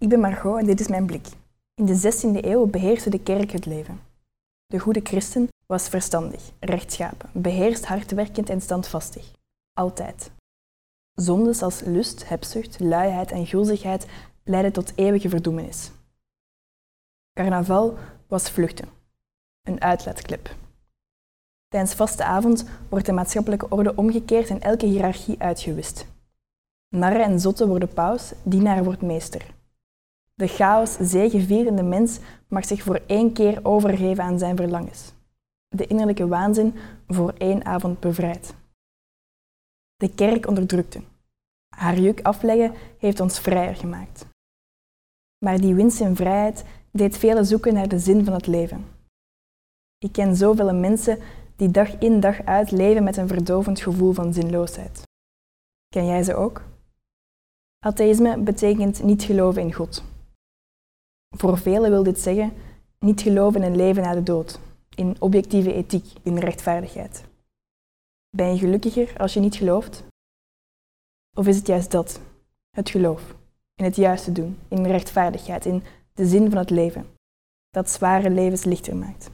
Ik ben Margot en dit is mijn blik. In de 16e eeuw beheerste de kerk het leven. De goede christen was verstandig, rechtschapen, beheerst hardwerkend en standvastig. Altijd. Zondes als lust, hebzucht, luiheid en gulzigheid leidden tot eeuwige verdoemenis. Carnaval was vluchten, een uitlaatklep. Tijdens vaste avond wordt de maatschappelijke orde omgekeerd en elke hiërarchie uitgewist. Narren en zotten worden paus, dienaar wordt meester. De chaos zegevierende mens mag zich voor één keer overgeven aan zijn verlangens. De innerlijke waanzin voor één avond bevrijd. De kerk onderdrukte. Haar juk afleggen heeft ons vrijer gemaakt. Maar die winst in vrijheid deed velen zoeken naar de zin van het leven. Ik ken zoveel mensen die dag in dag uit leven met een verdovend gevoel van zinloosheid. Ken jij ze ook? Atheïsme betekent niet geloven in God. Voor velen wil dit zeggen niet geloven in leven na de dood, in objectieve ethiek, in rechtvaardigheid. Ben je gelukkiger als je niet gelooft? Of is het juist dat, het geloof, in het juiste doen, in rechtvaardigheid, in de zin van het leven, dat zware levens lichter maakt?